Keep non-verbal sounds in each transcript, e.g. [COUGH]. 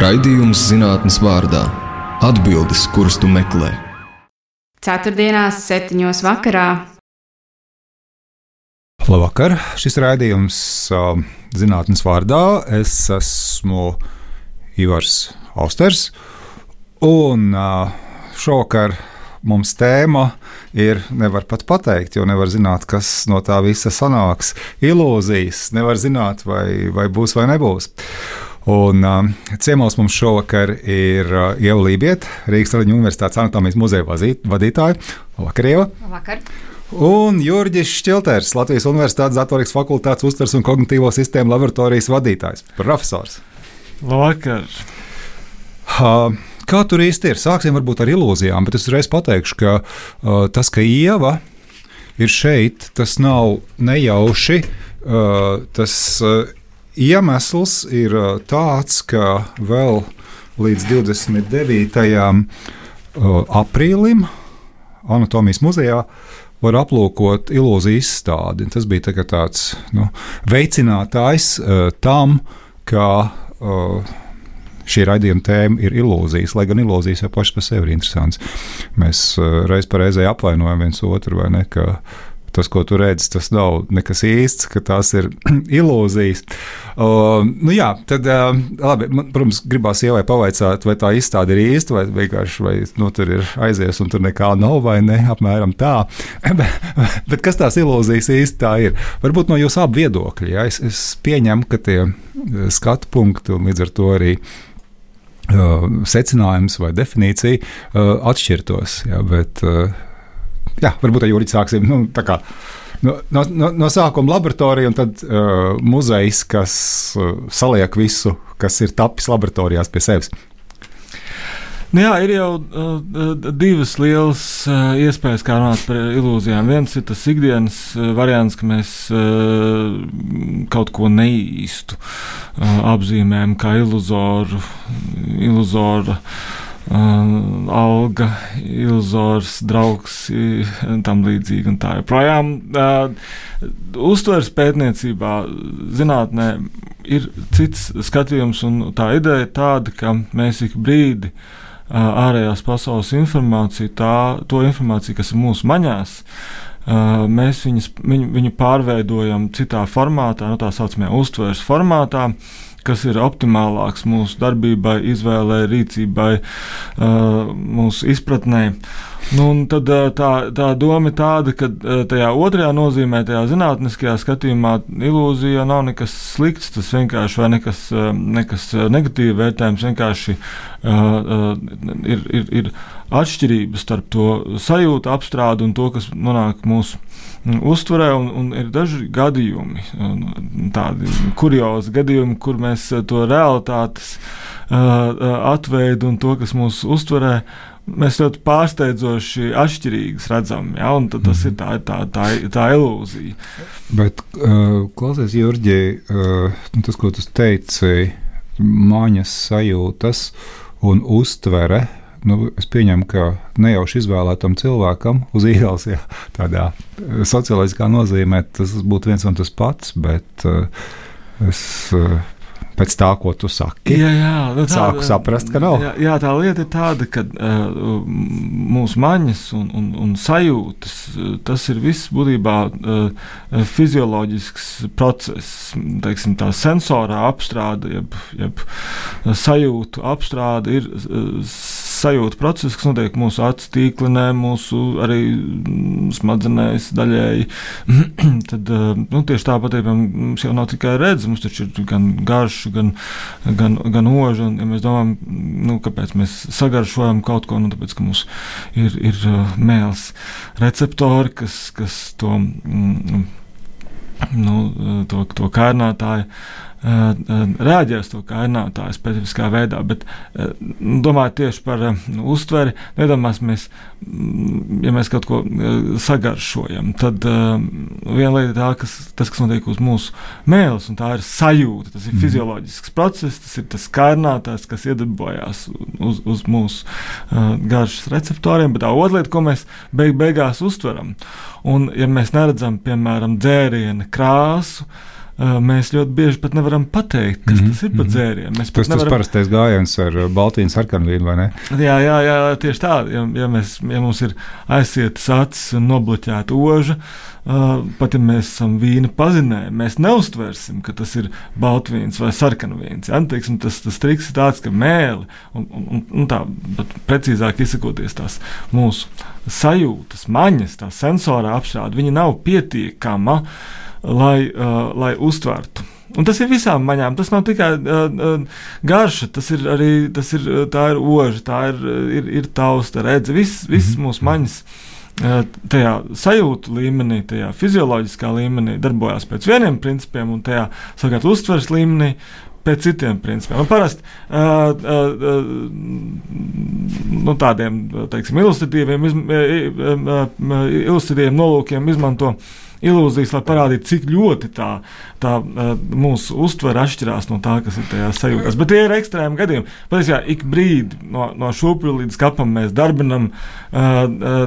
Raidījums zinātnes vārdā - atbildes, kuras tu meklē. Ceturtdienās, septiņos vakarā. Labvakar! Šis raidījums uh, zinātnes vārdā. Es esmu Ivars Austers. Un uh, šovakar mums tēma ir, nevar pat pateikt, jo nevar zināt, kas no tā visa sanāks. Ilūzijas, nevar zināt, vai, vai būs vai nebūs. Un uh, ciemos mums šovakar ir uh, Ieva Lībieta, Rīgas Traģiņu Universitātes anatomijas muzeja vadītāja. Labvakar, Ieva! Labvakar. Un Jurģis Šķilters, Latvijas Universitātes Datorikas fakultātes uztvers un kognitīvo sistēmu laboratorijas vadītājs, profesors. Labvakar! Uh, kā tur īsti ir? Sāksim varbūt ar ilūzijām, bet es uzreiz pateikšu, ka uh, tas, ka Ieva ir šeit, tas nav nejauši. Uh, tas uh, iemesls ir uh, tāds, ka vēl līdz 29. Uh, aprīlim Anatomijas muzejā var aplūkot ilūziju izstādi. Tas bija tā tāds nu, veicinātājs uh, tam, ka uh, šī raidījuma tēma ir ilūzijas, lai gan ilūzijas jau pašas par sevi ir interesantas. Mēs uh, reiz par reizē apvainojam viens otru, vai ne? Tas, ko tu redzi, tas nav nekas īsts, ka tās ir [CLEARS THROAT] ilūzijas. Uh, nu jā, tad, uh, labi, man, protams, gribās ievai pavaicāt, vai tā izstāde ir īsta, vai vienkārši vai, nu, tur ir aizies un tur nekā nav, vai ne, apmēram tā. [CLEARS THROAT] Bet kas tās ilūzijas īsti ir? Varbūt no jūsu abu viedokļa. Ja? Es, es pieņemu, ka tie skatu punkti un līdz ar to arī secinājums vai definīcija atšķirtos. Ja? Bet, jā, varbūt ar Juriju sāksim. Nu, No, no, no, sākuma laboratorija un tad uh, muzejs, kas uh, saliek visu, kas ir tapis laboratorijās pie sevis. Nu jā, ir jau uh, divas lielas uh, iespējas, kā runāt par ilūzijām. Viens ir tas ikdienas uh, variants, ka mēs uh, kaut ko neīstu uh, apzīmējam kā iluzoru. iluzoru Uh, alga, iluzors, draugs un tam līdzīgi. Un tā joprojām. Uh, uztveres pētniecībā, zinātnē ir cits skatījums, un tā ideja ir tāda, ka mēs ik brīdi uh, ārējās pasaules informāciju, tā, to informāciju, kas ir mūsu maņās, uh, mēs viņus, viņu, viņu pārveidojam citā formātā, no nu, tā saucamajā uztveres formātā. Uh, kas ir optimālāks mūsu darbībai, izvēlei, rīcībai, mūsu izpratnē. Nu, tad tā, tā doma ir tāda, ka tajā otrajā nozīmē, tajā zinātniskajā skatījumā, ilūzija nav nekas slikts, tas vienkārši vai nekas, nekas negatīvi vērtējums, vienkārši uh, ir, ir, ir atšķirības starp to sajūtu apstrādi un to, kas nonāk mūsu uztverē, un, un ir daži gadījumi, tādi kuriozi gadījumi, kur mēs to realitātes uh, atveidu un to, kas mūsu uztverē, mēs ļoti pārsteidzoši atšķirīgas redzam. Ja? Tas ir tā, tā, tā, tā ilūzija. Bet, uh, klausies, Jurģi, uh, tas, ko tu teici, mājas sajūtas un uztvere nu, es pieņemu, ka nejauši izvēlētam cilvēkam uz ielas, ja tādā eh, socioloģiskā nozīmē, tas būtu viens un tas pats, bet uh, es. Uh, pēc tā, ko tu saki. Jā, jā, nu, tā, sāku saprast, ka nav. Jā, jā, tā lieta ir tāda, ka uh, mūsu maņas un, un, un sajūtas, tas ir viss būtībā uh, fizioloģisks process, teiksim, tā sensorā apstrāde, jeb, jeb sajūtu apstrāde ir uh, sajūta process, kas notiek mūsu acu tīklinē, mūsu arī smadzenēs daļēji. [CLEARS THROAT] Tad nu, tieši tāpat mums jau nav tikai redzes, mums taču ir gan garš, gan, gan, gan oža. Un, ja mēs domājam, nu, kāpēc mēs sagaršojam kaut ko, nu, tāpēc, ka mums ir, ir uh, mēls receptori, kas, kas to, mm, nu, to, to kārnātāju reaģēs to kainātāju specifiskā veidā, bet domājot tieši par uztveri, nedomāsimies, ja mēs kaut ko sagaršojam, tad viena lieta ir tā, kas, tas, kas notiek uz mūsu mēles, un tā ir sajūta, tas ir mm. fizioloģisks process, tas ir tas kainātājs, kas iedarbojās uz, uz mūsu garšas receptoriem, bet tā otra lieta, ko mēs beig beigās uztveram, un ja mēs neredzam, piemēram, dzēriena krāsu, mēs ļoti bieži pat nevaram pateikt, kas mm -hmm. tas ir par mhm. dzērienu. Mēs tas ir nevaram... tas parastais gājiens ar baltīnu sarkanvīnu, vai ne? Jā, jā, jā tieši tā. Ja, ja, mēs, ja mums ir aizsietas acis un nobloķēta oža, uh, pat ja mēs esam vīna pazinēji, mēs neustversim, ka tas ir baltvīns vai sarkanvīns. Ja? Teiksim, tas, tas triks ir tāds, ka mēli, un, un, un tā precīzāk izsakoties, tās mūsu sajūtas, maņas, tā sensorā apstrāde, viņa nav pietiekama, lai, uh, lai uztvertu. Un tas ir visām maņām. Tas nav tikai uh, uh, garša, tas ir arī tas ir, tā ir oža, tā ir, ir, ir tausta, redze, viss, viss mm -hmm. mūsu maņas. Uh, tajā sajūtu līmenī, tajā fizioloģiskā līmenī darbojas pēc vieniem principiem, un tajā savukārt uztveres līmenī pēc citiem principiem. Un parasti uh, uh, uh, nu, tādiem teiksim, ilustratīviem, izm, uh, uh, ilustratīviem nolūkiem izmanto ilūzijas, lai parādītu, cik ļoti tā, tā mūsu uztvere atšķirās no tā, kas ir tajā sajūtās. Bet tie ir ekstrēmi gadījumi. Patiesībā ik brīdi no, no šūpļa līdz kapam mēs darbinam uh, uh,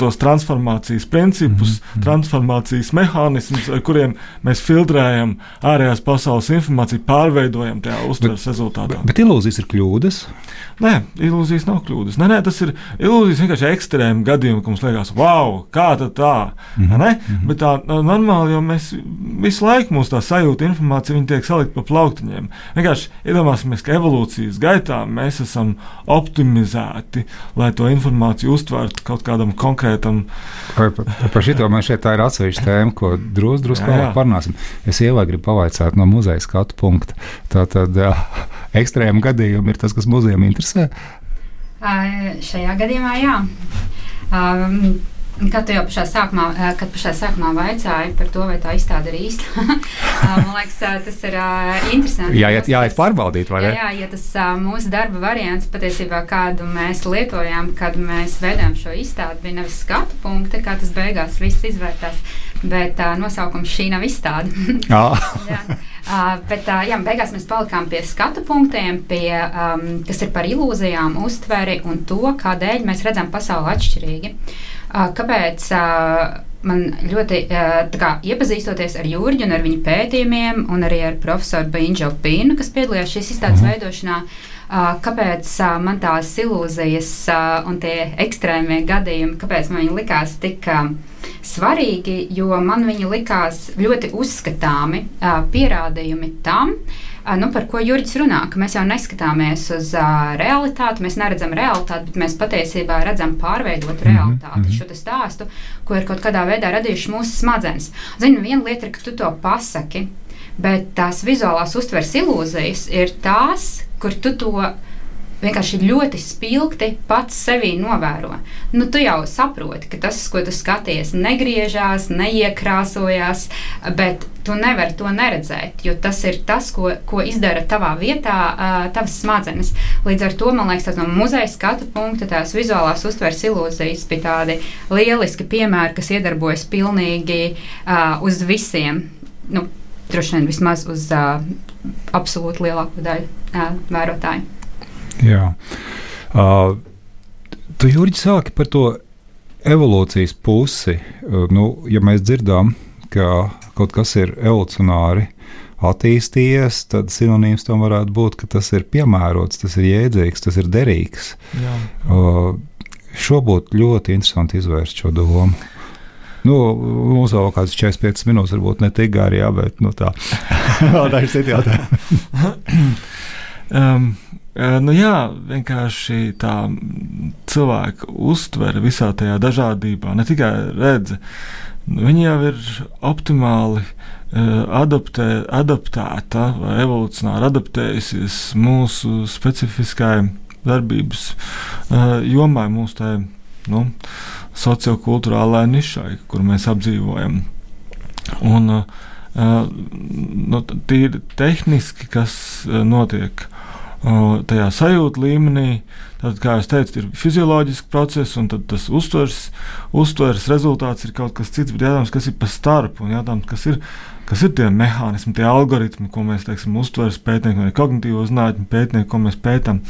tos transformācijas principus, mm -hmm. transformācijas mehānismus, ar kuriem mēs filtrējam ārējās pasaules informāciju, pārveidojam tajā uztveres rezultātā. Bet, bet ilūzijas ir kļūdas? Nē, ilūzijas nav kļūdas. Nē, nē, tas ir ilūzijas vienkārši ekstrēmi gadījumi, ka mums liekas, wow, kā tā. Mm -hmm. Mm -hmm. Bet tā normāli, jo mēs visu laiku mūsu tā sajūta, informācija tiek salikta pa plauktiņiem. Vienkārši iedomāsimies, ka evolūcijas gaitā mēs esam optimizēti, lai to informāciju uztvērtu kaut kādam konkrētam. Par, par, par šito man šeit tā ir atsevišķa tēma, ko drusku drus vēlāk parunāsim. Es ievai gribu pavaicāt no muzeja skatu punkta. Tātad [LAUGHS] ekstrēma gadījumi ir tas, kas muzejam interesē interesē? Uh, šajā gadījumā jā. Um, Kad jau pašā sākumā, kad pašā sākumā vaicāji par to, vai tā izstāde ir īsta, [LAUGHS] man liekas, tas ir interesanti. Jā, jā, jā, pārbaudīt, vai ne? Jā, jā, ja tas mūsu darba variants patiesībā, kādu mēs lietojām, kad mēs veidojām šo izstādi, bija nevis skatu punkti, kā tas beigās viss izvērtās, bet nosaukums šī nav izstāde. jā. [LAUGHS] Uh, bet uh, jā, beigās mēs palikām pie skatu punktiem, pie, um, kas ir par ilūzijām, uztveri un to, kādēļ mēs redzam pasauli atšķirīgi. Uh, kāpēc? Uh, man ļoti kā, iepazīstoties ar Jurģu un ar viņa pētījumiem, un arī ar profesoru Bīņģu Pīnu, kas piedalījās šīs izstādes mhm. veidošanā, kāpēc man tās ilūzijas un tie ekstrēmie gadījumi, kāpēc man viņi likās tik svarīgi, jo man viņi likās ļoti uzskatāmi pierādījumi tam, nu, par ko Jurģis runā, ka mēs jau neskatāmies uz uh, realitāti, mēs neredzam realitāti, bet mēs patiesībā redzam pārveidotu mhm, realitāti, mm -hmm. šo stāstu, ko ir kaut kādā veidā radījuši mūsu smadzenes. Zini, viena lieta ir, ka tu to pasaki, bet tās vizuālās uztveres ilūzijas ir tās, kur tu to vienkārši ļoti spilgti pats sevi novēro. Nu, tu jau saproti, ka tas, ko tu skaties, negriežās, neiekrāsojās, bet tu nevari to neredzēt, jo tas ir tas, ko, ko izdara tavā vietā, tavas smadzenes. Līdz ar to man liekas, no muzeja skatu punkta tās vizuālās uztveres ilūzijas bija tādi lieliski piemēri, kas iedarbojas pilnīgi uh, uz visiem. Nu, Droši vien vismaz uz uh, absolūti lielāko daļu vērotāju. Jā. Uh, tu, Jurģi, sāki par to evolūcijas pusi. Uh, nu, ja mēs dzirdam, ka kaut kas ir evolucionāri attīstījies, tad sinonīms tam varētu būt, ka tas ir piemērots, tas ir jēdzīgs, tas ir derīgs. Jā. Uh, šo būtu ļoti interesanti izvērst šo domu. Nu, mums vēl kādas 45 minūtes, varbūt ne tik gari, jā, bet nu, tā. [LAUGHS] Vēl daži citi jautājumi. [LAUGHS] um, Nu jā, vienkārši tā cilvēka uztvere visā tajā dažādībā, ne tikai redze, viņa jau ir optimāli adaptē, adaptēta vai evolūcionāri adaptējusies mūsu specifiskai darbības jomai, mūsu tai nu, sociokulturālai nišai, kur mēs apdzīvojam. Un, nu, tīri tehniski, kas notiek tajā sajūta līmenī. Tad, kā jau teicu, ir fizioloģiski procesi, un tas uztveres, uztveres rezultāts ir kaut kas cits. Bet jautājums, kas ir pa starpu, un jautājums, kas ir, kas ir tie mehānismi, tie algoritmi, ko mēs teiksim, uztveres pētnieki vai kognitīvo zinātņu pētnieki, ko mēs pētām,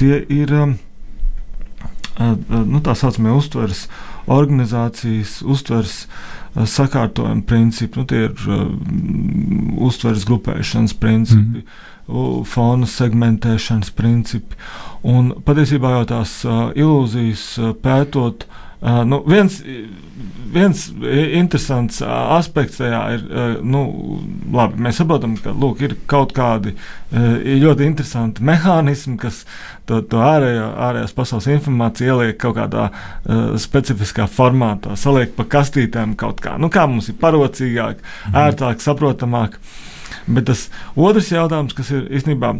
tie ir nu, tā saucamie uztveres organizācijas, uztveres sakārtojuma principi, nu, tie ir uh, uztveres grupēšanas principi. Mm fona segmentēšanas principi. Un patiesībā jau tās uh, ilūzijas uh, pētot, uh, nu, viens, viens interesants uh, aspekts tajā ir, uh, nu, labi, mēs saprotam, ka lūk, ir kaut kādi uh, ļoti interesanti mehānismi, kas to, to ārējo, ārējās pasaules informāciju ieliek kaut kādā uh, specifiskā formātā, saliek pa kastītēm kaut kā, nu, kā mums ir parocīgāk, mhm. ērtāk, saprotamāk. Bet tas otrs jautājums, kas ir īstenībā.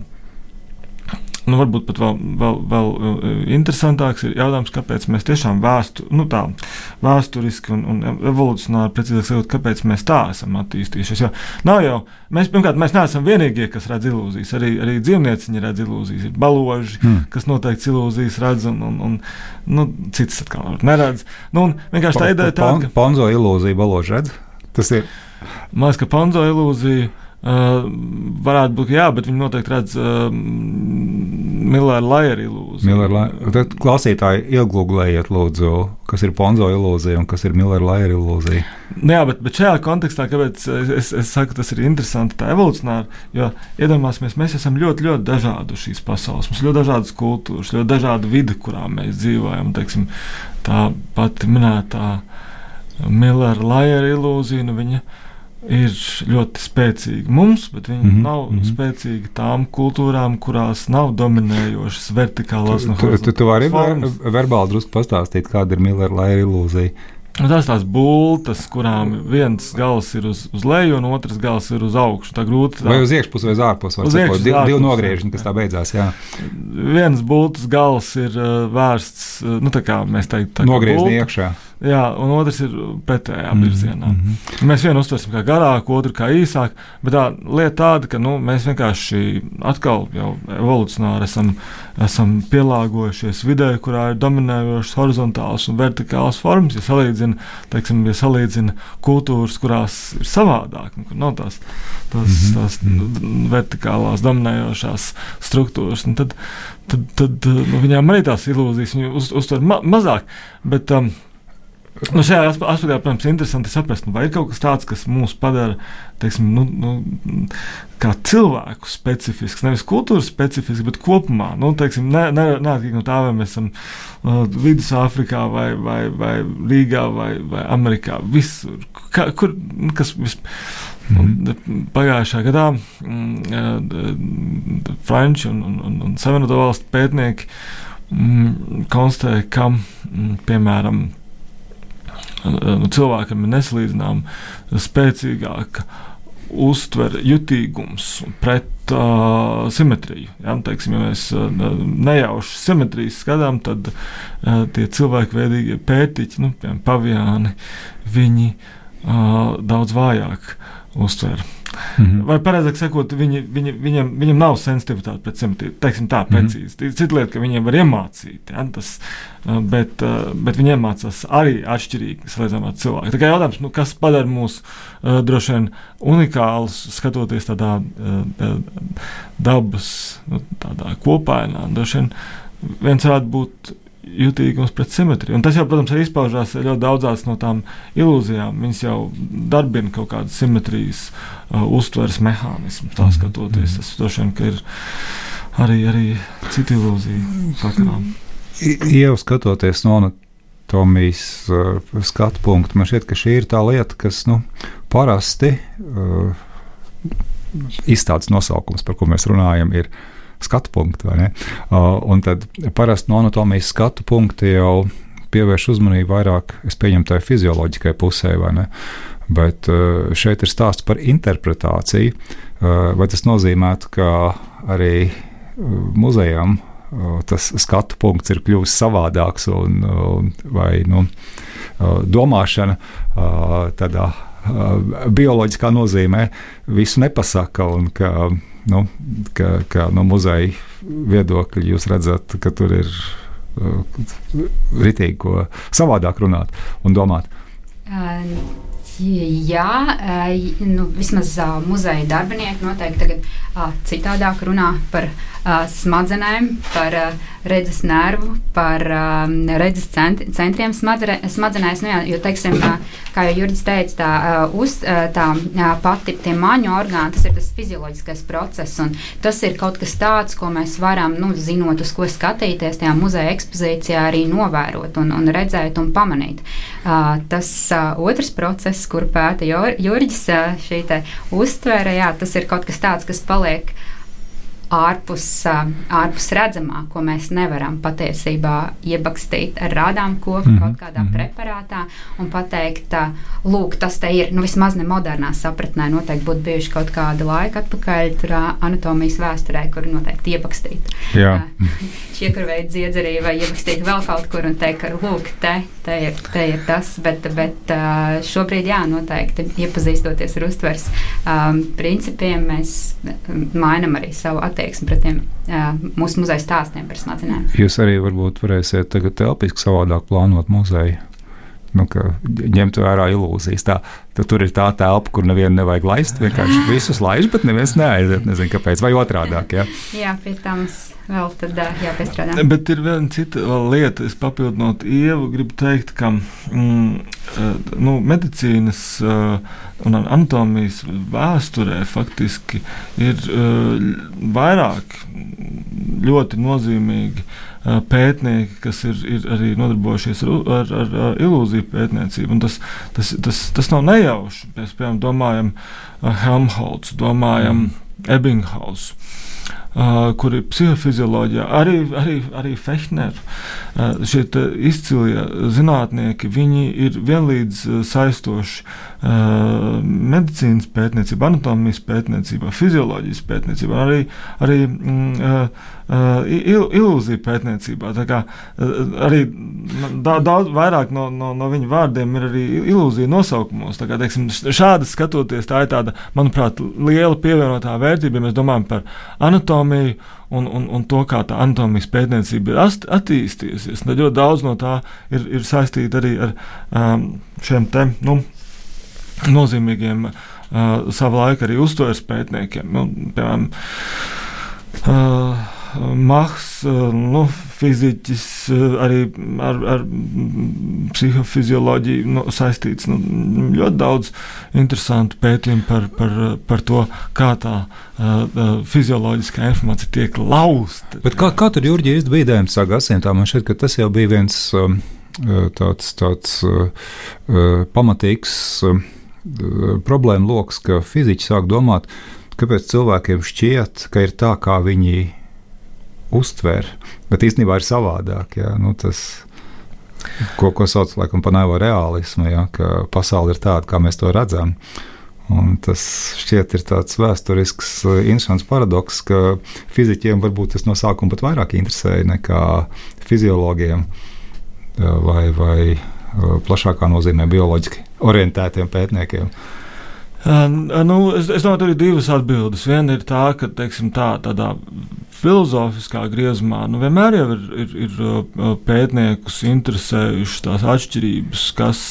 Nu, varbūt pat vēl, vēl, vēl uh, interesantāks ir jautājums, kāpēc mēs tiešām vēstu, nu, tā, vēsturiski un, un evolūcionāri precīzāk sakot, kāpēc mēs tā esam attīstījušies. Jo nav jau, mēs, pirmkārt, mēs neesam vienīgie, kas redz ilūzijas. Arī, arī dzīvnieciņi redz ilūzijas. Ir baloži, hmm. kas noteikti ilūzijas redz, un, un, un nu, citas atkal neredz. Nu, vienkārši tā ideja ir tāda, ka. Ponzo ilūzija baloži redz? Tas ir. Man liekas, ka ponzo ilūzija. Uh, varētu būt, jā, bet viņi noteikti redz uh, Millera Lajera ilūziju. Miller, tad klausītāji iegūglējiet, lūdzu, kas ir Ponzo ilūzija un kas ir Millera Lajera ilūzija. Nu jā, bet, bet šajā kontekstā, kāpēc es, es saku, tas ir interesanti, tā evolūcionāri, jo iedomāsimies, mēs esam ļoti, ļoti dažādi šīs pasaules. Mums ir ļoti dažādas kultūras, ļoti dažāda vide, kurā mēs dzīvojam. Teiksim, tā pati minētā Millera Lajera ilūzija. Nu, viņa, ir ļoti spēcīga mums, bet viņi mm -hmm. nav mm -hmm. spēcīgi tām kultūrām, kurās nav dominējošas vertikālās no tu, tu, tu vari verbāli drusku pastāstīt, kāda ir Millera laika ilūzija. Nu, tās tās bultas, kurām viens gals ir uz, uz leju, un otrs gals ir uz augšu. Tā grūti. Tā... Vai uz iekšpusi vai uz ārpusi? Uz iekšpusi. Divi, divi nogriežņi, kas tā beidzās. Jā. Viens bultas gals ir vērsts, nu tā kā mēs teiktu, nogriezni iekšā. Jā, un otrs ir pretējā -hmm. virzienā. Mm -hmm. Mēs vienu uztversim kā garāku, otru kā īsāku, bet tā lieta tāda, ka nu, mēs vienkārši atkal jau evolucionāri esam, esam pielāgojušies vidē, kurā ir dominējošas horizontālas un vertikālas formas. Ja salīdzina, teiksim, ja salīdzina kultūras, kurās ir savādāk, nu, kur nav tās, tās, mm -hmm. tās vertikālās dominējošās struktūras, nu, tad, tad, tad nu, viņām arī tās ilūzijas uz, uztver ma mazāk. Bet, um, Nu, šajā aspektā, protams, ir interesanti saprast, nu, vai ir kaut kas tāds, kas mūs padara teiksim, nu, nu, kā cilvēku specifisks, nevis kultūras specifisks, bet kopumā. Nu, teiksim, ne, ne, neatkarīgi no tā, vai mēs esam uh, Vidusāfrikā, vai, vai, vai Rīgā, vai, vai Amerikā. Visur, ka, kur, nu, kas vispār. Mm. Pagājušā gadā mm, Franču un, un, un Savienoto valstu pētnieki mm, konstatēja, ka, mm, piemēram, cilvēkam ir nesalīdzināma spēcīgāka uztvere, jutīgums pret uh, simetriju. Ja, teiksim, ja mēs uh, nejauši simetrijas skatām, tad uh, tie cilvēkveidīgie pētiķi, nu, piemēram, paviāni, viņi uh, daudz vājāk uztver Mm -hmm. Vai pareizāk sakot, viņi, viņi, viņam, viņam nav sensitivitāte pret simetriju. Teiksim tā, mhm. precīzi. Mm -hmm. Cita lieta, ka viņiem var iemācīt, ja, tas, bet, bet viņi iemācās arī atšķirīgi salīdzinājumā ar cilvēku. Tā kā jautājums, nu, kas padara mūs uh, droši vien unikālus, skatoties tādā uh, dabas nu, tādā kopainā, droši vien viens varētu būt jutīgums pret simetriju. Un tas jau, protams, arī izpaužās ļoti daudzās no tām ilūzijām. Viņas jau darbina kaut kādas simetrijas uh, uztveres mehānismus, tā skatoties. Tas droši vien ir arī, arī cita ilūzija sakarā. Jau skatoties no anatomijas uh, skatu punkta, man šķiet, ka šī ir tā lieta, kas nu, parasti uh, izstādes nosaukums, par ko mēs runājam, ir skatu punktu. Uh, un tad parasti no anatomijas skatu punkta jau pievērš uzmanību vairāk, es pieņemu, tai fizioloģiskai pusē. Bet uh, šeit ir stāsts par interpretāciju. Uh, vai tas nozīmē, ka arī muzejam tas skatu punkts ir kļuvis savādāks, un, vai nu, domāšana tādā bioloģiskā nozīmē visu nepasaka, un ka nu, ka, ka no muzeja viedokļa jūs redzat, ka tur ir uh, ritīgi ko savādāk runāt un domāt. Uh, Jā, nu, vismaz muzeja darbinieki noteikti tagad citādāk runā par smadzenēm, par redzes nervu, par redzes cent centriem smadzenēs. Nu, jā, jo, teiksim, kā jau Jurģis teica, tā, uz, tā pati tie maņu orgāni, tas ir tas fizioloģiskais process. Tas ir kaut kas tāds, ko mēs varam, nu, zinot, uz ko skatīties, tajā muzeja ekspozīcijā arī novērot un, un redzēt un pamanīt. Tas otrs process, kur pēta Jurģis, šī uztvere, jā, tas ir kaut kas tāds, kas paliek ārpus, ārpus redzamā, ko mēs nevaram patiesībā iebakstīt ar rādām koku mm kaut kādā mm preparātā un pateikt, lūk, tas te ir, nu vismaz ne modernā sapratnē, noteikti būtu bijuši kaut kāda laika atpakaļ tur anatomijas vēsturē, kur noteikti iebakstīt. Čiekurveidu [LAUGHS] dziedzerī vai iebakstīt vēl kaut kur un teikt, ka lūk, te, te, ir, te ir tas, bet, bet šobrīd jā, noteikti iepazīstoties ar uztvers um, principiem, mēs mainam arī savu attieksmi attieksmi pret tiem mūsu muzeja stāstiem par smadzenēm. Jūs arī varbūt varēsiet tagad telpiski savādāk plānot muzeju. Nu, ņemt vērā ilūzijas. Tā, tur ir tā telpa, kur nevienu nevajag laist. Vienkārši visus laiž, bet neviens neaiziet. Nezinu, kāpēc. Vai otrādi. Ja? [LAUGHS] Jā, pie tam vēl tad, jāpiestrādā. Bet ir viena cita lieta, es papildinot Ievu, gribu teikt, ka mm, nu, medicīnas un anatomijas vēsturē faktiski ir vairāk ļoti nozīmīgi pētnieki, kas ir, ir arī nodarbojušies ar, ar, ar, ar ilūziju pētniecību. Tas, tas, tas, tas nav nejauši. Mēs piemēram domājam Helmholtz, domājam mm. Ebbinghaus. Uh, kur ir psihofizioloģija, arī, arī, arī Fechner. Uh, šie izcilie zinātnieki, viņi ir vienlīdz uh, saistoši medicīnas pētniecībā, anatomijas pētniecībā, fizioloģijas pētniecībā, arī, arī mm, il, ilūziju pētniecībā. Kā, uh, arī da, daudz vairāk no, no, no viņu vārdiem ir arī ilūzija nosaukumos. Kā, teiksim, šādi skatoties, tā ir tāda, manuprāt, liela pievienotā vērtība, ja mēs domājam par anatomiju. Un, un, un to, kā tā anatomijas pētniecība ir attīstījusies. Tad ļoti daudz no tā ir, ir saistīta arī ar um, šiem te, nu, nozīmīgiem uh, savā laikā arī uztveres pētniekiem. Nu, piemēram, uh, Mahs, nu, fiziķis, arī ar, ar psihofizioloģiju nu, saistīts. Nu, ļoti daudz interesantu pētījumu par, par, par to, kā tā uh, fizioloģiskā informācija tiek lausta. Bet kā, kā tur Jurģi īsti bija 19. gadsimtā? Man šķiet, ka tas jau bija viens um, tāds, tāds uh, pamatīgs uh, problēma lokus, ka fiziķi sāk domāt, kāpēc cilvēkiem šķiet, ka ir tā, kā viņi uztver, bet īstenībā ir savādāk. Jā, nu, tas, ko, ko sauc laikam, par naivo realismu, jā, ka pasaule ir tāda, kā mēs to redzam. Un tas šķiet ir tāds vēsturisks, interesants paradoks, ka fizikiem varbūt tas no sākuma pat vairāk interesēja nekā fiziologiem vai, vai plašākā nozīmē bioloģiski orientētiem pētniekiem. Uh, nu, es, es domāju, tur ir divas atbildes. Viena ir tā, ka teiksim, tā, tādā filozofiskā griezumā nu, vienmēr ir, ir, ir pētniekus interesējušas tās atšķirības, kas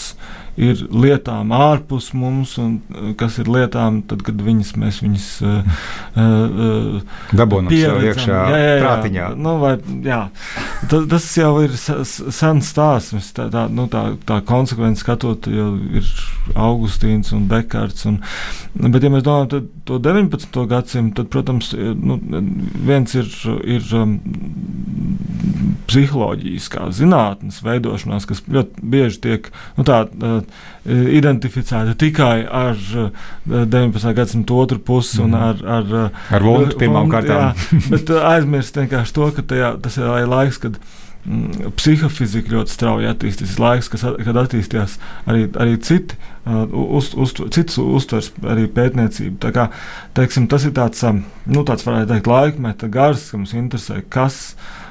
ir lietām ārpus mums, un kas ir lietām, tad, kad viņas, mēs viņas uh, uh, dabūjam iekšā jā, jā, jā, prātiņā. Nu, vai, jā. Tas, tas jau ir sens stāsts. Tā, tā, nu, tā, tā konsekvence skatot, jau ir Augustīns un Dekards. Un, bet, ja mēs domājam to 19. gadsimtu, tad, protams, nu, viens ir, ir um, psiholoģiskā zinātnes veidošanās, kas ļoti bieži tiek nu, tā, uh, identificēta tikai ar 19. Uh, gadsimta otru pusi un mhm. ar, ar, uh, ar vundu pirmām kārtām. [LAUGHS] bet aizmirst vienkārši to, ka tajā, tas ir laiks, kad mm, psihofizika ļoti strauji attīstījās. Laiks, kas, kad attīstījās arī, arī citi, uz, uz, citas uztvers, arī pētniecība. Tā kā, teiksim, tas ir tāds, nu, tāds varētu teikt, laikmeta gars, kas mums interesē. Kas, uh,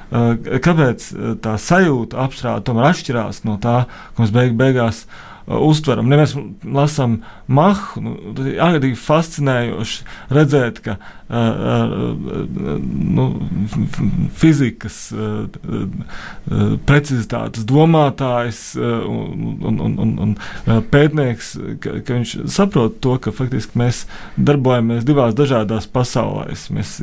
kāpēc tā sajūta apstrāde tomēr atšķirās no tā, ko mēs beig, beigās uztveram. Ja mēs lasām mahu, nu, tad ir ārkārtīgi fascinējoši redzēt, ka uh, uh, nu, fizikas uh, uh, precizitātes domātājs uh, un, un, un, un, uh, pētnieks, ka, ka viņš saprot to, ka faktiski mēs darbojamies divās dažādās pasaulēs. Mēs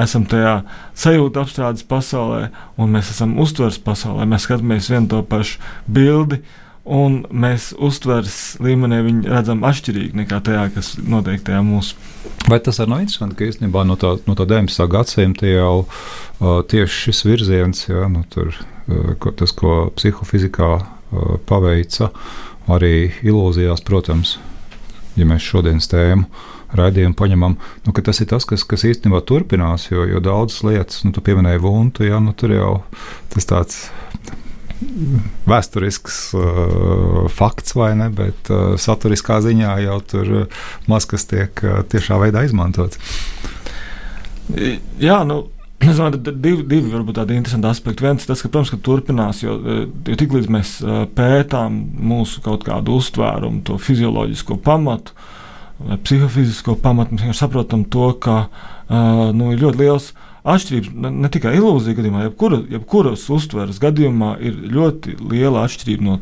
esam tajā sajūta apstrādes pasaulē, un mēs esam uztveres pasaulē. Mēs skatāmies vienu to pašu bildi. Un mēs uztveres līmenī viņu redzam atšķirīgi nekā tajā, kas notiek tajā mūsu. Vai tas arī nav interesanti, ka īstenībā no tā, no tā 19. gadsimta jau uh, tieši šis virziens, ja, nu, tur, uh, ko, tas, ko psihofizikā uh, paveica, arī ilūzijās, protams, ja mēs šodienas tēmu raidījumu paņemam, nu, tas ir tas, kas, kas īstenībā turpinās, jo, jo daudzas lietas, nu, tu pieminēji Vuntu, ja, nu, tur jau tas tāds vēsturisks uh, fakts, vai ne? Bet uh, saturiskā ziņā jau tur uh, maz kas tiek uh, tiešā veidā izmantots. Jā, nu. [CLEARS THROAT] Es domāju, ka divi, divi varbūt tādi interesanti aspekti. Viens tas, ka, protams, ka turpinās, jo, jo tiklīdz mēs pētām mūsu kaut kādu uztvērumu, to fizioloģisko pamatu vai psihofizisko pamatu, mēs saprotam to, ka uh, nu, ir ļoti liels uh, atšķirības ne, ne tikai ilūzija gadījumā, jebkura, jebkuras uztveres gadījumā ir ļoti liela atšķirība no,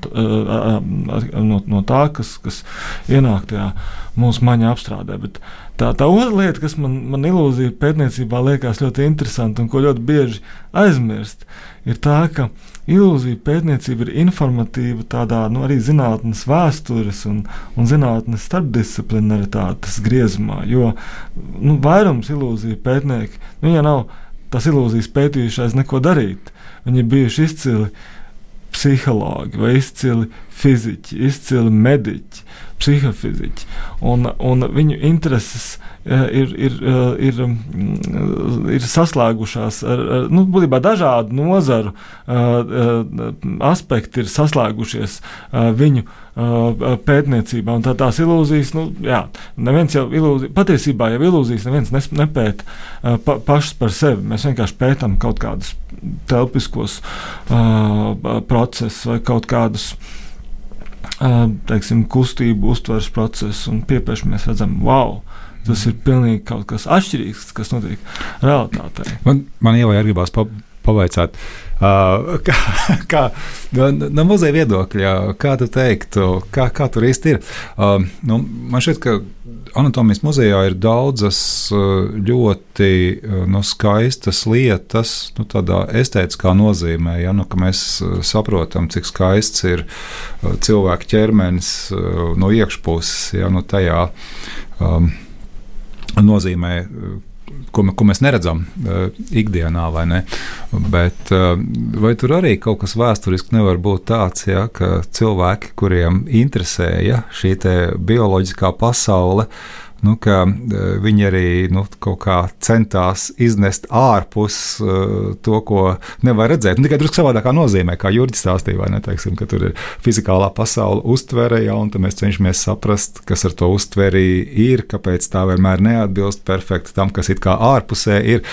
no, no tā, kas, kas ienāk tajā mūsu maņa apstrādē. Bet tā, tā otra lieta, kas man, man ilūzija pētniecībā liekas ļoti interesanta un ko ļoti bieži aizmirst, ir tā, ka ilūzija pētniecība ir informatīva tādā nu, arī zinātnes vēstures un, un zinātnes starpdisciplinaritātes griezumā. Jo nu, vairums ilūziju pētnieki, nu, ja nav tās ilūzijas pētījušais neko darīt, viņi ir bijuši izcili psihologi vai izcili fiziķi, izcili mediķi, psihofiziķi. Un, un viņu intereses ir, ir, eh, ir, mm, ir saslēgušās ar, ar nu, būtībā dažādu nozaru eh, aspekti, ir saslēgušies viņu pētniecībā. Tā, tās ilūzijas, nu, jā, neviens jau ilūzija, patiesībā jau ilūzijas neviens nepēta pa, pašas par sevi. Mēs vienkārši pētām kaut kādus telpiskos uh, procesus vai kaut kādus. Uh, teiksim, kustību, uztveres procesu, un piepieši mēs redzam, wow, Tas ir pilnīgi kaut kas atšķirīgs, kas notiek realitātē. Man, man jau ir gribās pa, pavaicāt, uh, [LAUGHS] kā, kā no, no muzeja viedokļa, kā tu teiktu, kā, kā tur īsti ir. Uh, nu, man šķiet, ka anatomijas muzejā ir daudzas ļoti nu, skaistas lietas, nu, tādā estētiskā nozīmē. Ja, nu, mēs saprotam, cik skaists ir cilvēka ķermenis no iekšpuses, ja nu, tajā. Um, nozīmē, ko, ko mēs neredzam uh, ikdienā, vai ne? Bet uh, vai tur arī kaut kas vēsturiski nevar būt tāds, ja, ka cilvēki, kuriem interesēja šī bioloģiskā pasaule, uh, nu, ka e, viņi arī nu, kaut kā centās iznest ārpus uh, to, ko nevar redzēt. Nu, tikai drusku savādākā nozīmē, kā Jurģis stāstīja, vai ne? Teiksim, ka tur ir fizikālā pasaule uztvere, ja, un mēs cenšamies saprast, kas ar to uztveri ir, kāpēc tā vienmēr neatbilst perfekti tam, kas it kā ārpusē ir.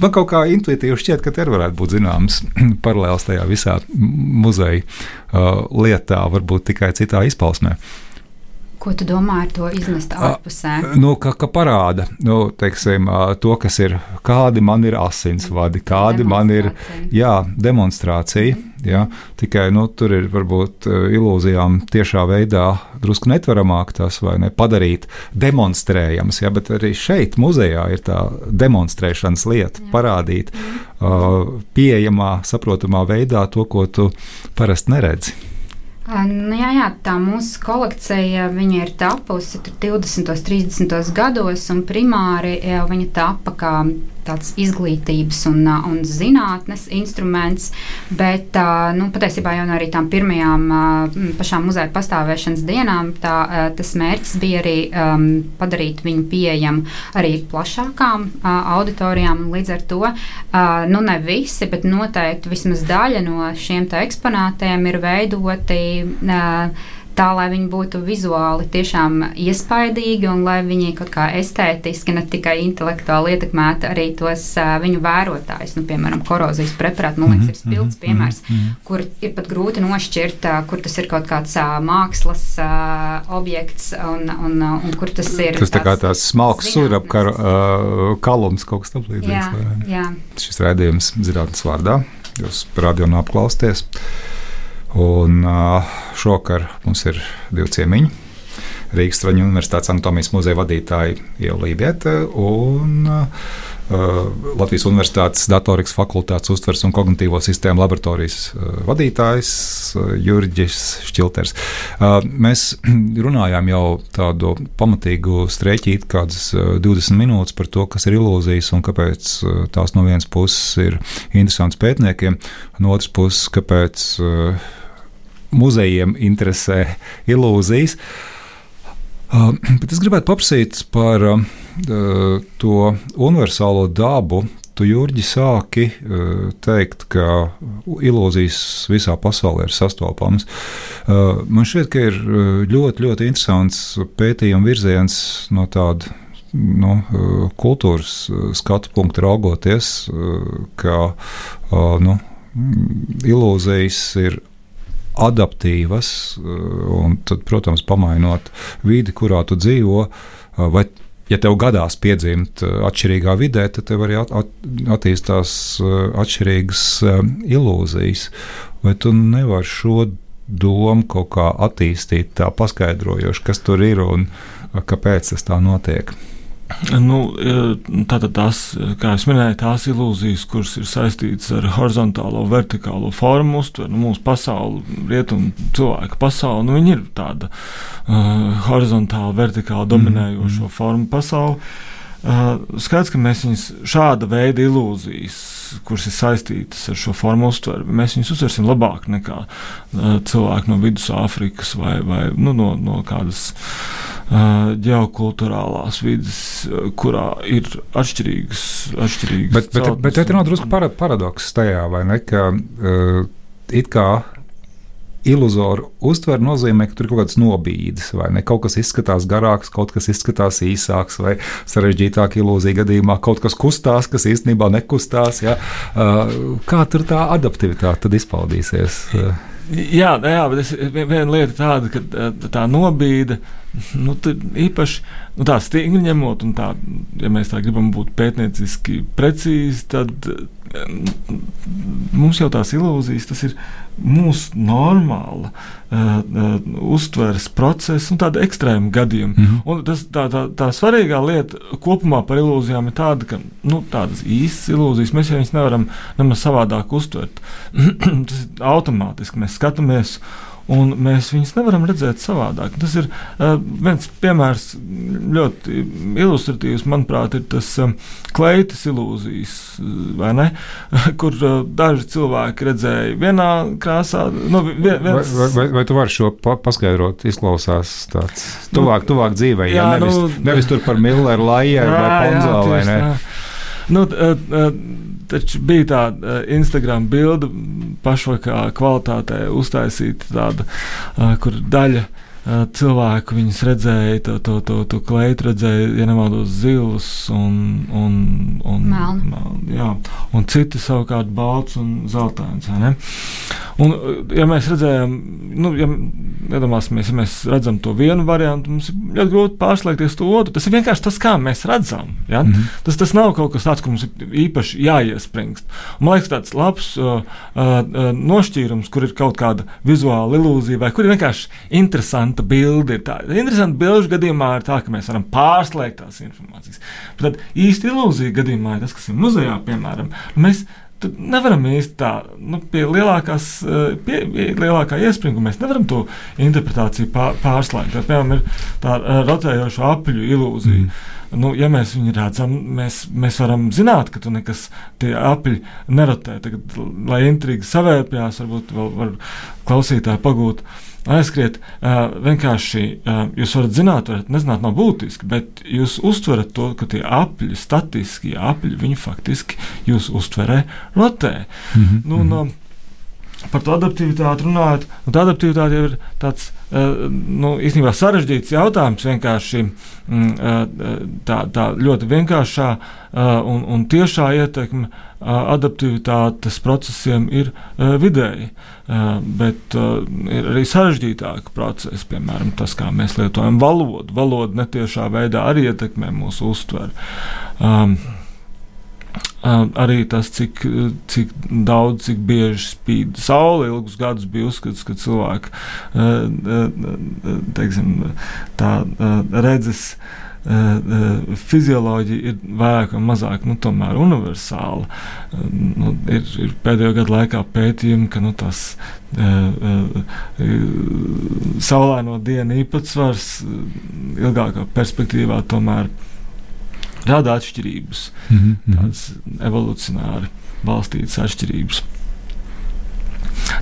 Man kaut kā intuitīvi šķiet, ka tur varētu būt zināms [CLEARS THROAT] paralēls tajā visā muzeja uh, lietā, varbūt tikai citā izpausmē. Ko tu domā ar to iznest ārpusē? Nu, ka, ka parāda nu, teiksim, to, kas ir, kādi man ir asinsvadi, kādi man ir jā, demonstrācija. Jā, tikai nu, tur ir varbūt ilūzijām tiešā veidā drusku netveramāk tas vai ne padarīt demonstrējams. Jā, bet arī šeit, muzejā, ir tā demonstrēšanas lieta, jā. parādīt uh, pieejamā, saprotamā veidā to, ko tu parasti neredzi. Nu, jā, jā, tā mūsu kolekcija ir tapusi 20. un 30. gados, un primāri viņa tapa kā tāds izglītības un, un zinātnes instruments, bet nu, patiesībā jau no arī tām pirmajām pašām muzeja pastāvēšanas dienām tā, tas mērķis bija arī um, padarīt viņu pieejamu arī plašākām uh, auditorijām. Līdz ar to uh, nu, ne visi, bet noteikti vismaz daļa no šiem eksponātiem ir veidoti. Uh, tā, lai viņi būtu vizuāli tiešām iespaidīgi un lai viņi kaut kā estētiski, ne tikai intelektuāli ietekmētu arī tos uh, viņu vērotājus. Nu, piemēram, korozijas preparāti, man liekas, ir Mhm, spilgts piemērs, kur ir pat grūti nošķirt, uh, kur tas ir kaut kāds uh, mākslas uh, objekts un, un, uh, un kur tas ir. Tas tā kā tās smalks surapkara uh, kalums, kaut kas Jā, tamlīdzīgs. vai ne? jā. Šis raidījums zinātnes vārdā. Jūs radio apklausties. Un šokar mums ir divi ciemiņi. Rīgas Traņu Universitātes anatomijas muzeja vadītāja Ieva Lībieta un uh, Latvijas Universitātes datorikas fakultātes uztvers un kognitīvo sistēmu laboratorijas uh, vadītājs uh, Jurģis Šķilters. Uh, mēs [CLEARS THROAT] runājām jau tādu pamatīgu streķīti, kādas uh, 20 minūtes par to, kas ir ilūzijas un kāpēc tās no vienas puses ir interesants pētniekiem, no otras puses, kāpēc muzejiem interesē [LAUGHS] ilūzijas. Bet es gribētu paprasīt par uh, to universālo dabu. Tu, Jurģi, sāki teikt, ka ilūzijas visā pasaulē ir sastopamas. Man šķiet, ka ir ļoti, ļoti interesants pētījuma virziens no tāda nu, kultūras skatu punkta raugoties, ka nu, ilūzijas ir adaptīvas, un tad, protams, pamainot vidi, kurā tu dzīvo, vai ja tev gadās piedzimt uh, atšķirīgā vidē, tad tev arī at, at, attīstās uh, atšķirīgas uh, ilūzijas. Vai tu nevari šo domu kaut kā attīstīt, tā paskaidrojoši, kas tur ir un kāpēc tas tā notiek? Nu, tātad tās, kā jau minēju, tās ilūzijas, kuras ir saistītas ar horizontālo, vertikālo formu, uztveru, nu, mūsu pasauli, rietumu cilvēku pasauli, nu, viņi ir tāda uh, horizontāla, vertikāla, dominējoša mm. forma pasauli. Uh, skaidrs, ka mēs viņus šāda veida ilūzijas, kuras ir saistītas ar šo formu uztveru, mēs viņus uztversim labāk nekā uh, cilvēki no Vidusāfrikas vai, vai nu, no, no kādas ģeokulturālās vidas, uh, kurā ir atšķirīgas. atšķirīgas Bet, bet, bet, bet te nav drusku para, paradoks tajā, vai ne? Ka uh, it kā iluzoru uztver nozīmē, ka tur ir kaut kāds nobīdes, vai ne? Kaut kas izskatās garāks, kaut kas izskatās īsāks, vai sarežģītāk ilūzija gadījumā kaut kas kustās, kas īstenībā nekustās. Ja? Kā tur tā adaptivitāte izpaudīsies? Jā, jā, bet es, viena lieta tāda, ka tā nobīde, nu, īpaši nu, tā stingri ņemot, un tā, ja mēs tā gribam būt pētnieciski precīzi, tad mums jau tās ilūzijas, tas ir mūsu normāla uh, uh, uztveres process un tāda ekstrēma gadījuma. Mm -hmm. Un tas, tā, tā, tā svarīgā lieta kopumā par ilūzijām ir tāda, ka nu, tādas īstas ilūzijas mēs jau nevaram nemaz savādāk uztvert. [CLEARS THROAT] tas ir automātiski. Mēs skatāmies un mēs viņus nevaram redzēt savādāk. Tas ir uh, viens piemērs, ļoti ilustratīvs, manuprāt, ir tas um, kleitas ilūzijas, vai ne? [LAUGHS] Kur uh, daži cilvēki redzēja vienā krāsā. Nu, vien, viens... vai, vai, vai tu vari šo pa paskaidrot? Izklausās tāds tuvāk, tuvāk dzīvē, jā, jā nevis, nu, nevis tur par Milleru, Lajeru vai Ponzā, vai ne? Tā. Nu, taču bija tāda Instagram bilde, pašvakā kvalitātē uztaisīta tāda, kur daļa cilvēku viņas redzēja, to, to, to, to kleitu redzēja, ja nemaldos, zilus un, un, un, melni. Jā, un citi savukārt balts un zeltains. Un, ja mēs redzējām, nu, ja iedomāsimies, ja mēs redzam to vienu variantu, mums ir ļoti grūti pārslēgties to otru. Tas ir vienkārši tas, kā mēs redzam. Ja? Mm -hmm. tas, tas nav kaut kas tāds, ka mums ir īpaši jāiespringst. Un, man liekas, tāds labs uh, uh, nošķīrums, kur ir kaut kāda vizuāla ilūzija, vai kur ir vienkārši interesanta bilde. Tā. Interesanta bilde gadījumā ir tā, ka mēs varam pārslēgt tās informācijas. Bet tad īsti ilūzija gadījumā ir tas, kas ir muzejā, piemēram. Mēs Tad nevaram īsti tā, nu, pie, lielākās, pie, pie lielākā iespringa mēs nevaram to interpretāciju pār, pārslēgt. Tā, piemēram, ir tā rotējoša apļu ilūzija. Mm. Nu, ja mēs viņu redzam, mēs, mēs varam zināt, ka tur nekas tie apli nerotē. Tagad, lai intriga savērpjās, varbūt vēl var klausītāji pagūt. Uh, aizskriet. Uh, vienkārši uh, jūs varat zināt, varat nezināt, nav būtiski, bet jūs uztverat to, ka tie apli, statiskie apli, viņi faktiski jūs uztverē rotē. Mm -hmm. nu, no, par to adaptivitāti runājot, un tā adaptivitāte jau ir tāds nu, īstenībā sarežģīts jautājums. Vienkārši mm, tā, tā ļoti vienkāršā un, un tiešā ietekme adaptivitātes procesiem ir vidēji, bet ir arī sarežģītāki procesi, piemēram, tas, kā mēs lietojam valodu. Valoda netiešā veidā arī ietekmē mūsu uztveri. Um, Arī tas, cik, cik daudz, cik bieži spīd saule, ilgus gadus bija uzskats, ka cilvēki teiksim, tā redzes. Fizioloģija ir vairāk vai mazāk nu, universāla. Nu, ir, ir pēdējo gadu laikā pētījumi, ka nu, tas saulaino dienu īpatsvars ilgākā perspektīvā tomēr ir rada atšķirības, mm -hmm. tādas evolucionāri balstītas atšķirības.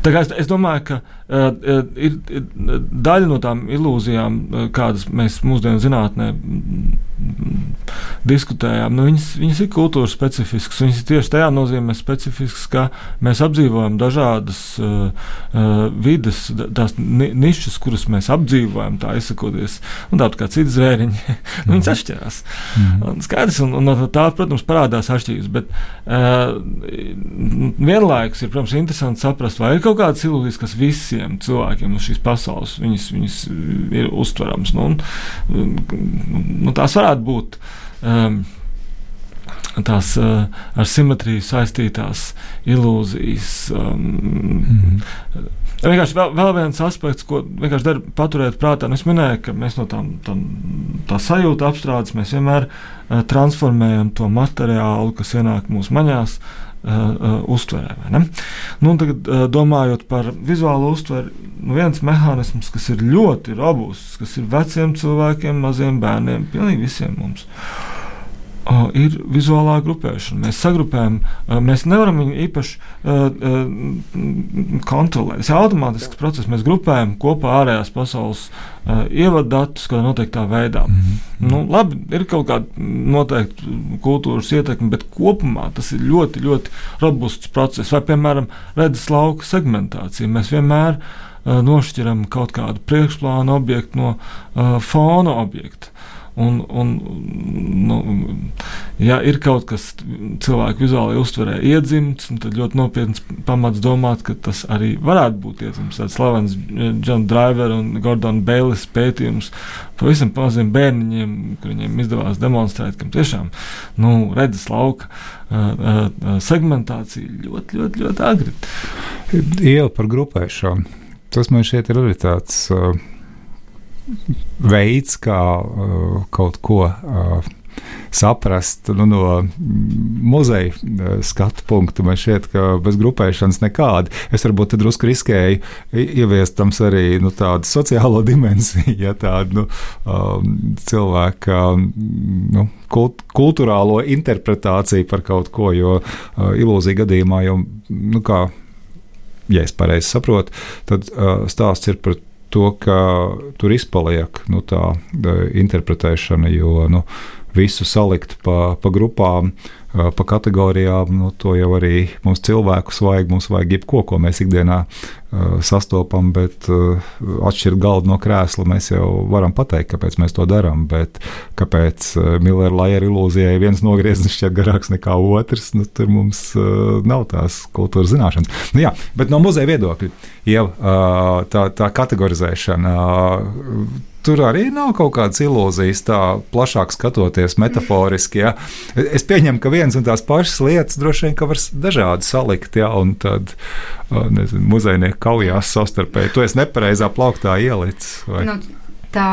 Es, es domāju, ka uh, ir, ir daļa no tām ilūzijām, uh, kādas mēs mūsdienu zinātnē diskutējām, nu, viņas, viņas ir kultūras specifiskas. Viņas ir tieši tajā nozīmē specifiskas, ka mēs apdzīvojam dažādas uh, uh, vidas, tās ni nišas, kuras mēs apdzīvojam, tā izsakoties, un tāpat kā citi zvēriņi, [LAUGHS] nu, viņas atšķirās. Mm. Un skaidrs, un, un tā, protams, parādās atšķirības, bet uh, vienlaikus ir, protams, interesanti saprast, vai ir kaut kādas ilūzijas, kas visiem cilvēkiem uz šīs pasaules viņas, viņas ir uztverams. Nu, un, nu, tās varētu būt. Um, tās uh, ar simetriju saistītās ilūzijas. Um, mm -hmm. Vienkārši vēl, vēl viens aspekts, ko vienkārši der paturēt prātā. Nu, es minēju, ka mēs no tām, tām tā sajūta apstrādes mēs vienmēr uh, transformējam to materiālu, kas ienāk mūsu maņās, uh, uh, uztverē. Nu, tagad, uh, domājot par vizuālo uztveri, nu, viens mehānisms, kas ir ļoti robusts, kas ir veciem cilvēkiem, maziem bērniem, pilnīgi visiem mums. Uh, ir vizuālā grupēšana. Mēs sagrupējam, uh, mēs nevaram viņu īpaši uh, uh, kontrolēt. Tas ir automātisks process. Mēs grupējam kopā ārējās pasaules uh, ievaddatus kādā noteiktā veidā. Mm -hmm. nu, labi, ir kaut kāda noteikta kultūras ietekme, bet kopumā tas ir ļoti, ļoti robusts process. Vai, piemēram, redzes lauka segmentācija. Mēs vienmēr uh, nošķiram kaut kādu priekšplānu objektu no uh, fona objekta. Un, un, nu, ja ir kaut kas cilvēku vizuālajā uztverē iedzimts, tad ļoti nopietns pamats domāt, ka tas arī varētu būt iedzimts. Tāds slavens John Driver un Gordon Bailes pētījums pavisam maziem bērniņiem, kuriem izdevās demonstrēt, ka tiešām nu, redzes lauka uh, uh, segmentācija ļoti, ļoti, ļoti agri. Iela par grupēšanu. Tas man šķiet ir arī tāds. Uh, veids, kā uh, kaut ko uh, saprast nu, no muzeja uh, skatu punkta. Man šķiet, ka bez grupēšanas nekādi. Es varbūt drusku riskēju ieviest tam arī nu, tādu sociālo [LAUGHS] dimensiju, ja tādu nu, um, cilvēku nu, kult, kultūrālo interpretāciju par kaut ko, jo uh, ilūzija gadījumā jau, nu, kā, ja es pareizi saprotu, tad uh, stāsts ir par to, ka tur izpaliek nu, tā interpretēšana, jo nu, visu salikt pa, pa grupām, pa kategorijām, nu, to jau arī mums cilvēkus vajag. Mums vajag jebko, ko mēs ikdienā sastopam, bet atšķirt galdu no krēsla mēs jau varam pateikt, kāpēc mēs to darām. Bet kāpēc Millera Lajera ilūzijai viens nogrieznis šķiet garāks nekā otrs, nu, tur mums nav tās kultūras zināšanas. Nu, jā, bet no muzeja viedokļa jau tā, tā kategorizēšana. Tur arī nav kaut kādas ilūzijas, tā plašāk skatoties, metaforiski. Ja. Es pieņemu, ka viens un tās pašas lietas droši vien var dažādi salikt, ja, un tad nezinu, muzejnieki kaujās savstarpēji. To es nepareizā plauktā ielicu. Nu, tā,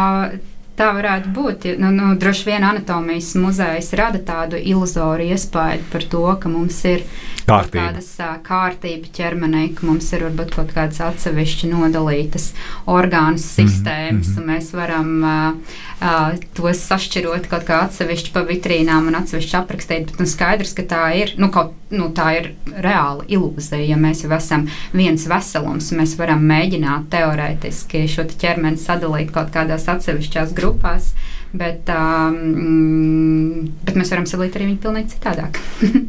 Tā varētu būt. Nu, nu, droši vien anatomijas muzejs rada tādu iluzoru iespēju par to, ka mums ir kārtība. tādas uh, kārtība ķermenī, ka mums ir varbūt kaut kādas atsevišķi nodalītas orgānu mhm, sistēmas, mm -hmm. un mēs varam uh, uh, tos sašķirot kaut kā atsevišķi pa vitrīnām un atsevišķi aprakstīt. Bet nu, skaidrs, ka tā ir, nu, kaut, nu, tā ir reāla ilūzija. Ja mēs jau esam viens veselums, mēs varam mēģināt teorētiski šo ķermeni sadalīt kaut kādās atsevišķās grupās grupās. Bet, um, bet mēs varam sadalīt arī viņu pilnīgi citādāk.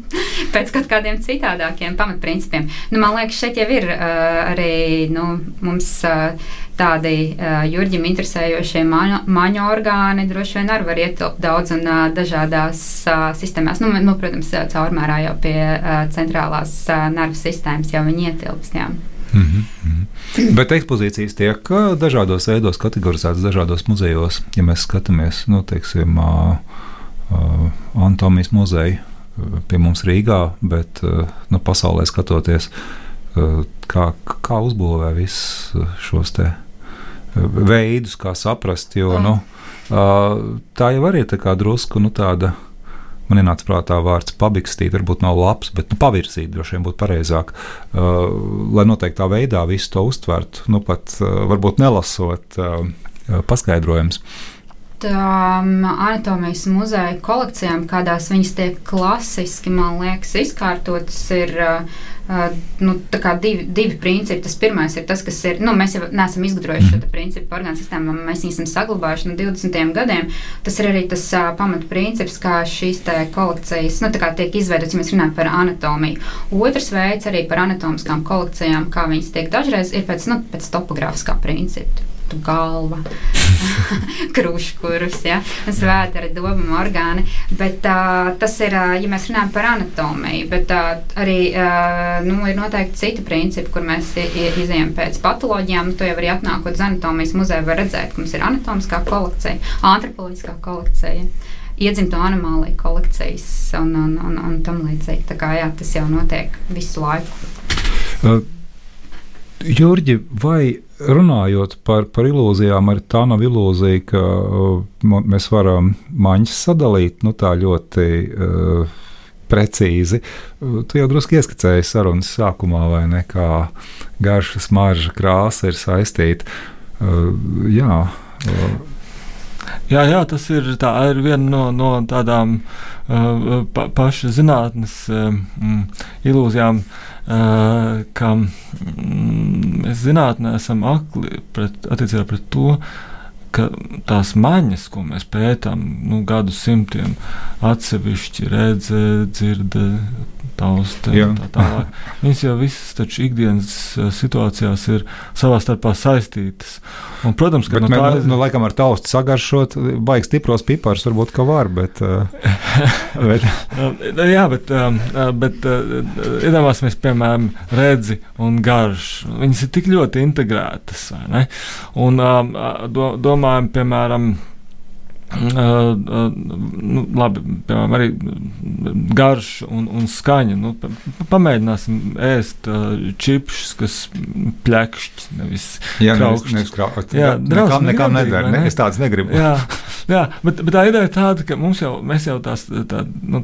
[LAUGHS] Pēc kaut kādiem citādākiem pamatprincipiem. Nu, man liekas, šeit jau ir uh, arī nu, mums. Uh, tādi uh, Jurģim interesējošie maņu, orgāni droši vien arī var ietilpt daudz un uh, dažādās uh, sistēmās. Nu, nu, protams, caurmērā jau pie uh, centrālās uh, nervu sistēmas jau viņi ietilpst. Jā. Mm -hmm. Bet ekspozīcijas tiek dažādos veidos kategorizētas dažādos muzejos. Ja mēs skatāmies, nu, teiksim, uh, uh, Anatomijas muzeja pie mums Rīgā, bet uh, nu, pasaulē skatoties, uh, kā, kā uzbūvē visus šos te veidus, kā saprast. Jo, nu, tā jau arī ir drusku nu, tāda. Man ienāca prātā vārds pabikstīt, varbūt nav labs, bet nu, pavirzīt droši vien būtu pareizāk. Uh, lai noteiktā veidā visu to uztvertu, nu pat uh, varbūt nelasot uh, paskaidrojumus. Tām anatomijas muzeja kolekcijām, kādās viņas tiek klasiski, man liekas, izkārtotas, ir uh, Uh, nu, divi, divi principi. Tas pirmais ir tas, kas ir. Nu, mēs jau neesam izgudrojuši šo principu orgānu sistēmu, mēs viņu esam saglabājuši no 20 gadiem. Tas ir arī tas uh, pamatprincips, kā šīs kolekcijas nu, tiek izveidotas, ja mēs runājam par anatomiju. Otrs veids arī par anatomiskām kolekcijām, kā viņas tiek dažreiz ir pēc, nu, pēc topogrāfiskā principa galva, [LAUGHS] krūškurus, ja, svētara, dobuma orgāni. Bet, uh, tas ir, uh, ja mēs runājam par anatomiju, bet uh, arī uh, nu, ir noteikti citi principi, kur mēs izējām pēc patoloģijām. Nu, to jau arī atnākot uz anatomijas muzeju, var redzēt, ka mums ir anatomiskā kolekcija, antropoloģiskā kolekcija. Iedzimto anomāliju kolekcijas un, un, un, un tam līdzīgi. Tā kā jā, tas jau notiek visu laiku. Uh, Jurģi, vai runājot par, par ilūzijām, arī tā nav ilūzija, ka uh, mēs varam maņas sadalīt nu, tā ļoti. Uh, Precīzi. Uh, tu jau drusku ieskicēji sarunas sākumā, vai ne? Kā garša, smarža, krāsa ir saistīta. Uh, jā. Uh, Jā, jā, tas ir, tā, ir viena no, no tādām uh, pa, paša zinātnes uh, ilūzijām, uh, ka mm, mēs zinātnē esam akli pret, attiecībā pret to, ka tās maņas, ko mēs pētām nu, gadu simtiem, atsevišķi redze, dzirde, tausta tā tālāk. [LAUGHS] Viņas jau visas taču ikdienas situācijās ir savā starpā saistītas. Un, protams, ka bet, no tā ir. Nu, laikam ar taustu sagaršot, baigs stipros pipars varbūt ka var, bet. [LAUGHS] Bet. Jā, bet, bet iedomāsimies, piemēram, redzi un garšu. Viņas ir tik ļoti integrētas? Un do, domājam, piemēram, nu, labi, piemēram, arī garš un, un skaņa. Nu, pamēģināsim ēst čipsus, kas plakšķi, nevis krāšņi. Jā, nekām, nekām nedara. Ne? Es tādas negribu. jā, jā bet, bet tā ideja ir tāda, ka mums jau, mēs jau tās, tā, nu,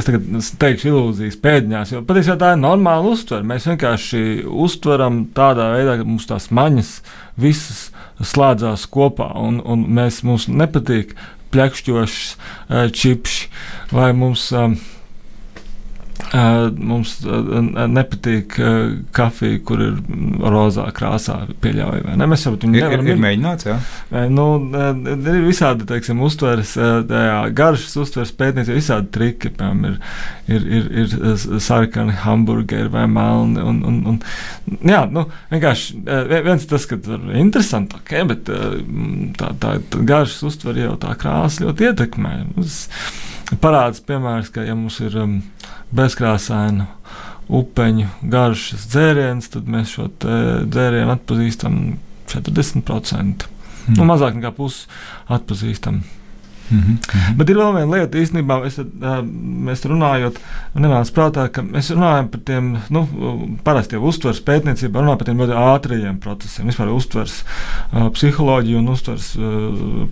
es tagad teikšu ilūzijas pēdiņās, jo patiesībā tā ir normāla uztvere. Mēs vienkārši uztveram tādā veidā, ka mums tās maņas visas slēdzās kopā, un, un mēs, mums nepatīk plakšķošs uh, čips, vai mums. Um, mums nepatīk kafija, kur ir rozā krāsā pieļaujama. Ne? Mēs jau tādu nevaram. Ir, ir mēģināts, jā. Nu, ir visādi, teiksim, uztveres, garšas uztveres pētniecība, visādi triki. Piemēram, ir, ir, ir, ir sarkani hamburgeri vai melni. Un, un, un, jā, nu, vienkārši viens tas, ka tur ir interesanti, okay, bet tā, tā, tā garšas uztvere jau tā krāsa ļoti ietekmē. Uz, parāds piemērs, ka ja mums ir um, bezkrāsaina upeņu garšas dzēriens, tad mēs šo dzērienu atpazīstam 40%. Mm. Nu, mazāk nekā pusi atpazīstam. Mm -hmm. Bet ir vēl viena lieta, īstenībā, es, mēs runājot, nenāca prātā, ka mēs runājam par tiem, nu, parasti jau uztveres pētniecībā, runājam par tiem ļoti ātrajiem procesiem. Vispār uztveres psiholoģija un uztveres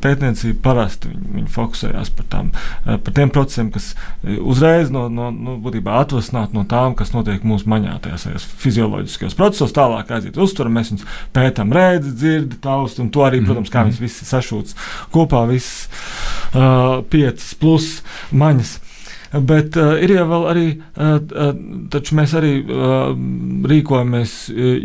pētniecība parasti viņi, viņi fokusējās par, tām, par tiem procesiem, kas uzreiz no, no, nu, būtībā atvasināt no tām, kas notiek mūsu maņā, tajās fizioloģiskajos procesos, tālāk aiziet uz uztveru, mēs viņus pētām redzi, dzirdi, taust, un to arī, mhm, protams, kā mhm. viņas visi sašūts kopā, viss 5 plus maņas. Bet uh, ir jau arī, uh, taču mēs arī uh, rīkojamies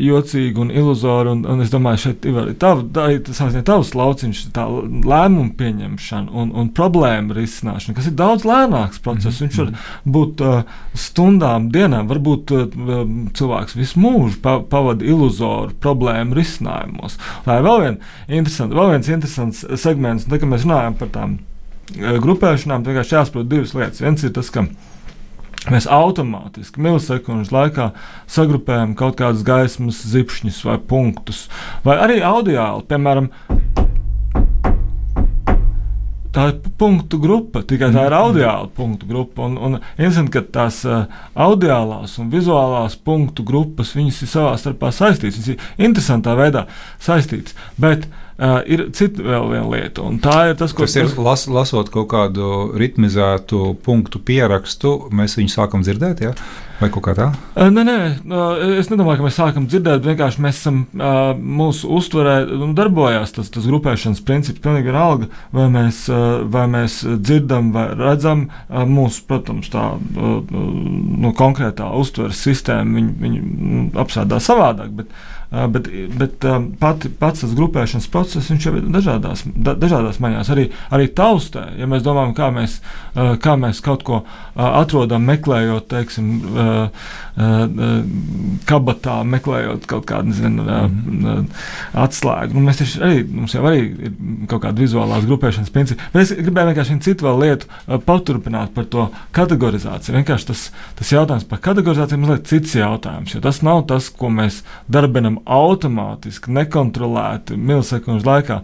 jocīgi un iluzori, un, un es domāju, šeit ir arī tav, tā, tas tavs lauciņš, tā lēmumu pieņemšana un, un problēma risināšana, kas ir daudz lēnāks process. Mm -hmm. Viņš var mhm. būt uh, stundām, dienām, varbūt uh, cilvēks visu mūžu pa, pavada iluzoru problēmu risinājumos. Tā ir vēl, vien vēl viens interesants segments, un tā kā mēs runājam par tām grupēšanām vienkārši jāsaprot divas lietas. Viens ir tas, ka mēs automātiski milisekundžu laikā sagrupējam kaut kādas gaismas zipšņus vai punktus, vai arī audiāli, piemēram, tā ir punktu grupa, tikai tā ir audiāla punktu grupa. Un, un interesanti, ka tās uh, audiālās un vizuālās punktu grupas viņas ir savā starpā saistītas. Viņas ir interesantā veidā saistītas. Bet uh, Uh, ir cita vēl viena lieta, un tā ir tas, ko tas ir. Las, lasot kaut kādu ritmizētu punktu pierakstu, mēs viņu sākam dzirdēt. Ja? Vai kaut kā tā? Uh, nē, nē, uh, es nedomāju, ka mēs sākam dzirdēt. Vienkārši mēs esam mūsu uztverē, nu, darbojās tas, tas grupēšanas princips. Pilnīgi vienalga, vai mēs, vai mēs dzirdam vai redzam. Mūsu, protams, tā nu, konkrētā uztveres sistēma viņu, viņu nu, apsēdā savādāk. Bet, Bet, bet pati, pats tas grupēšanas process jau ir dažādās, da, dažādās maņās. Arī, arī taustē, ja mēs domājam, kā mēs, kā mēs kaut ko atrodam, meklējot, teiksim, kabatā, meklējot kaut kādu nezinu, mm. atslēgu. Nu, mēs taču arī, mums jau arī ir kaut kāda vizuālās grupēšanas principi. Bet es gribēju vienkārši citu vēl lietu paturpināt par to kategorizāciju. Vienkārši tas, tas jautājums par kategorizāciju ir mazliet cits jautājums, jo tas nav tas, ko mēs darbinam automātiski, nekontrolēti milisekundžu laikā.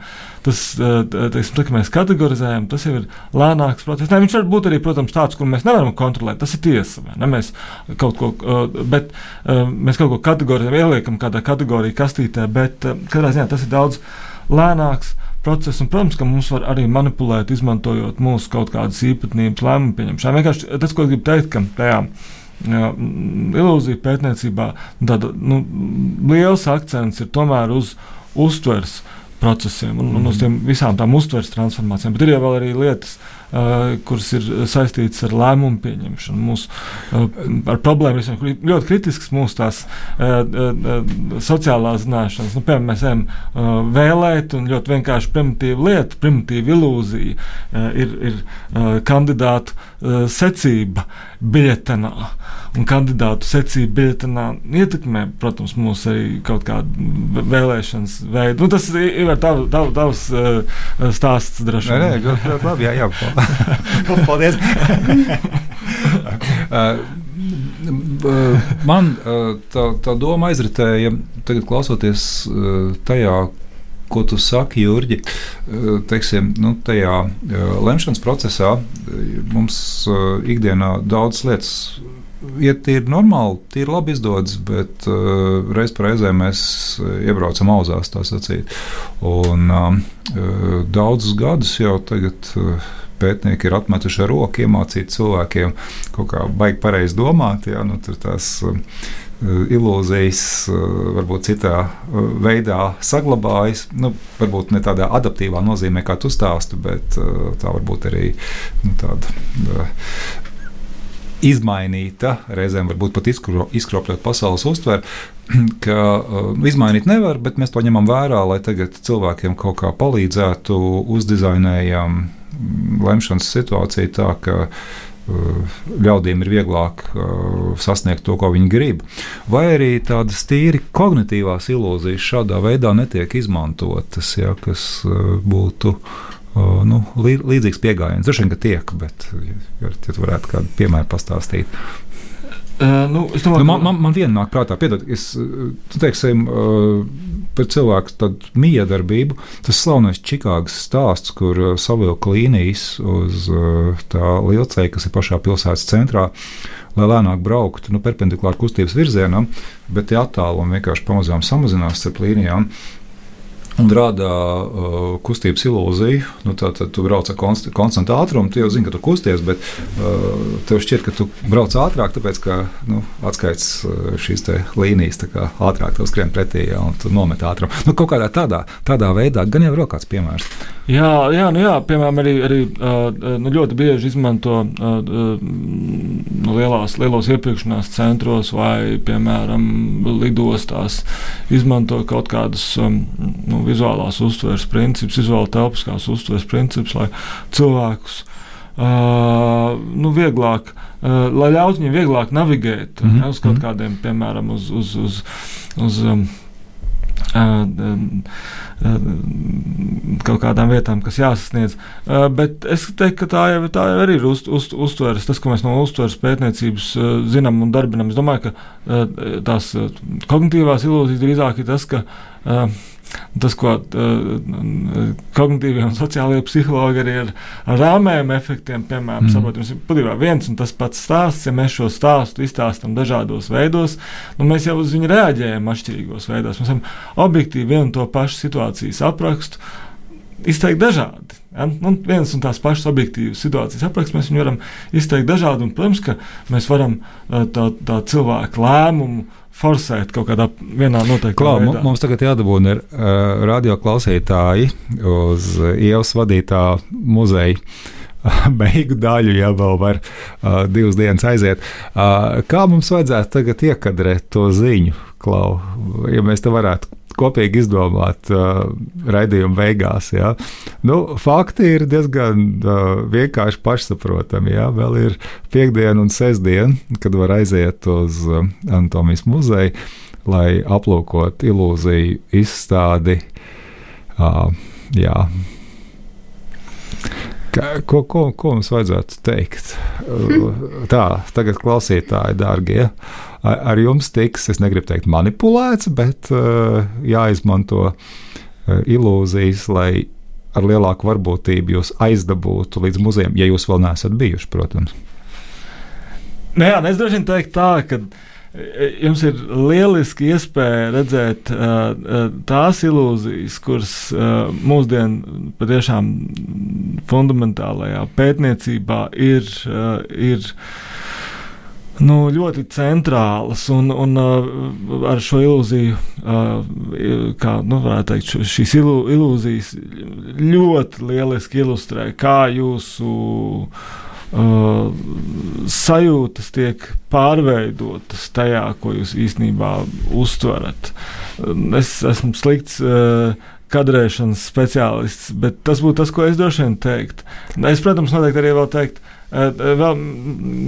Tas, eh, teiksim, tā, mēs kategorizējam, tas jau ir lēnāks process. Ne, viņš var būt arī, protams, tāds, kur mēs nevaram kontrolēt. Tas ir tiesa. Ne? Mēs kaut ko, eh, bet eh, mēs kaut ko kategorizējam, ieliekam kādā kategorijā kastītē, bet katrā ziņā tas ir daudz lēnāks procesu. Un, protams, ka mums var arī manipulēt, izmantojot mūsu kaut kādas īpatnības lēmumu pieņemšanā. Vienkārši tas, ko es gribu teikt, ka tajā Jā, ilūzija pētniecībā tāda, nu, liels akcents ir tomēr uz uztveres procesiem un, un uz mhm. tiem visām tām uztveres transformācijām. Bet ir jau arī lietas, uh, kuras ir saistītas ar lēmumu pieņemšanu, mūsu, uh, ar problēmu risināšanu, kur ir ļoti kritisks mūsu tās uh, uh, sociālās zināšanas. Nu, piemēram, mēs ejam uh, vēlēt, un ļoti vienkārši primitīva lieta, primitīva ilūzija uh, ir, ir uh, kandidātu uh, secība biļetenā. Un kandidātu secība biļetenā ietekmē, protams, mūsu arī kaut kādu vēlēšanas veidu. Nu, tas ir tav, tav, tavs uh, stāsts droši vien. Nē, nē, ļoti labi, jā, jā. [LAUGHS] Paldies! uh, [LAUGHS] Man tā, tā doma aizritēja, tagad klausoties tajā, ko tu saki, Jurģi, teiksim, nu, tajā lemšanas procesā mums ikdienā daudz lietas iet tīri normāli, tīri labi izdodas, bet uh, reiz reizē mēs iebraucam auzās, tā sacīt. Un uh, daudzus gadus jau tagad. Uh, Pētnieki ir atmetuši ar roku, iemācīt cilvēkiem kaut kā baigi pareizi domāt. Jā, nu, tur tās ilūzijas varbūt citā veidā saglabājas. Nu, varbūt ne tādā adaptīvā nozīmē, kā tu stāsti, bet tā varbūt arī nu, tāda izmainīta, reizēm varbūt pat izkro, izkropļot pasaules uztveri, [CLEARS THROAT] ka uh, izmainīt nevar, bet mēs to ņemam vērā, lai tagad cilvēkiem kaut kā palīdzētu, uzdizainējam mm, lemšanas situāciju tā, ka uh, ļaudīm ir vieglāk uh, sasniegt to, ko viņi grib. Vai arī tādas tīri kognitīvās ilūzijas šādā veidā netiek izmantotas, ja, kas uh, būtu nu, līdzīgs pieejams. Vien, ka tiek, bet ja, ja tu varētu kādu piemēru pastāstīt. Uh, nu, domāju, nu, man, man, man viena nāk prātā, piedod, es, teiksim, uh, par cilvēku miedarbību. Tas slavenais Čikāgas stāsts, kur uh, savilka līnijas uz tā lielceļa, kas ir pašā pilsētas centrā, lai lēnāk brauktu nu, perpendikulāri kustības virzienam, bet tie attālumi vienkārši pamazām samazinās starp līnijām. Un rada uh, kustības ilūziju. Nu, tā, tad tu brauc ar konst, konstantu ātrumu, tu jau zini, ka tu kusties, bet uh, tev šķiet, ka tu brauc ātrāk, tāpēc ka nu, atskaits uh, šīs līnijas ātrāk tev skrien pretī ja, un tu nomet ātrumu. Nu, kaut kādā tādā, tādā veidā, gan jau ir vēl kāds piemērs. Jā, jā, nu jā piemēram, arī, arī uh, nu, ļoti bieži izmanto uh, nu, lielās, lielos iepirkšanās centros vai, piemēram, lidostās, izmanto kaut kādus um, nu, vizuālās uztveres principus, vizuālā telpiskās uztveres principus, lai cilvēkus uh, nu, vieglāk, uh, lai ļautu viņiem vieglāk navigēt mm -hmm. ja, uz kaut mhm. kādiem, piemēram, uz. uz, uz, uz um, kaut kādām vietām, kas jāsasniedz. Bet es teiktu, ka tā jau, tā jau arī ir uz, uz, uztveres, tas, ko mēs no uztveres pētniecības zinām un darbinām. Es domāju, ka tās kognitīvās ilūzijas drīzāk ir tas, ka Tas, ko kognitīvie un sociālie psihologi arī ar, ar rāmējuma efektiem, piemēram, mm. saprot, mums ir patiesībā viens un tas pats stāsts. Ja mēs šo stāstu izstāstām dažādos veidos, nu, mēs jau uz viņu reaģējam atšķirīgos veidos. Mēs varam objektīvi vienu un to pašu situācijas aprakstu izteikt dažādi. Ja? Nu, viens un tās pašas objektīvas situācijas apraksts mēs varam izteikt dažādi. Un, protams, ka mēs varam tā, tā cilvēku lēmumu forsēt kaut kādā vienā noteiktā Klau, veidā. Mums tagad jādabūna ir uh, radioklausītāji uz ielas vadītā muzeja. [LAUGHS] Beigu daļu, ja vēl var uh, divas dienas aiziet. Uh, kā mums vajadzētu tagad iekadrēt to ziņu, Klau? Ja mēs te varētu kopīgi izdomāt uh, raidījuma beigās. Ja. Nu, fakti ir diezgan uh, vienkārši pašsaprotami. Ja. Vēl ir piekdiena un sestdiena, kad var aiziet uz uh, Anatomijas muzeju, lai aplūkotu ilūziju izstādi. Uh, jā. Ko, ko, ko mums vajadzētu teikt? [LAUGHS] Uh, tā, tagad klausītāji, dārgie. Ja? Ar jums tiks, es negribu teikt, manipulēts, bet uh, jāizmanto uh, ilūzijas, lai ar lielāku varbūtību jūs aizdabūtu līdz muzejam, ja jūs vēl neesat bijuši, protams. Nu jā, es droši vien teiktu tā, ka e, jums ir lieliski iespēja redzēt uh, tās ilūzijas, kuras uh, mūsdienu patiešām fundamentālajā pētniecībā ir. Uh, ir nu, ļoti centrālas un, un uh, ar šo ilūziju, uh, kā nu, varētu teikt, šīs ilū, ilūzijas ļoti lieliski ilustrē, kā jūsu uh, sajūtas tiek pārveidotas tajā, ko jūs īstenībā uztverat. Es esmu slikts. Uh, kadrēšanas speciālists, bet tas būtu tas, ko es droši vien teiktu. Es, protams, noteikti arī vēl teiktu, vēl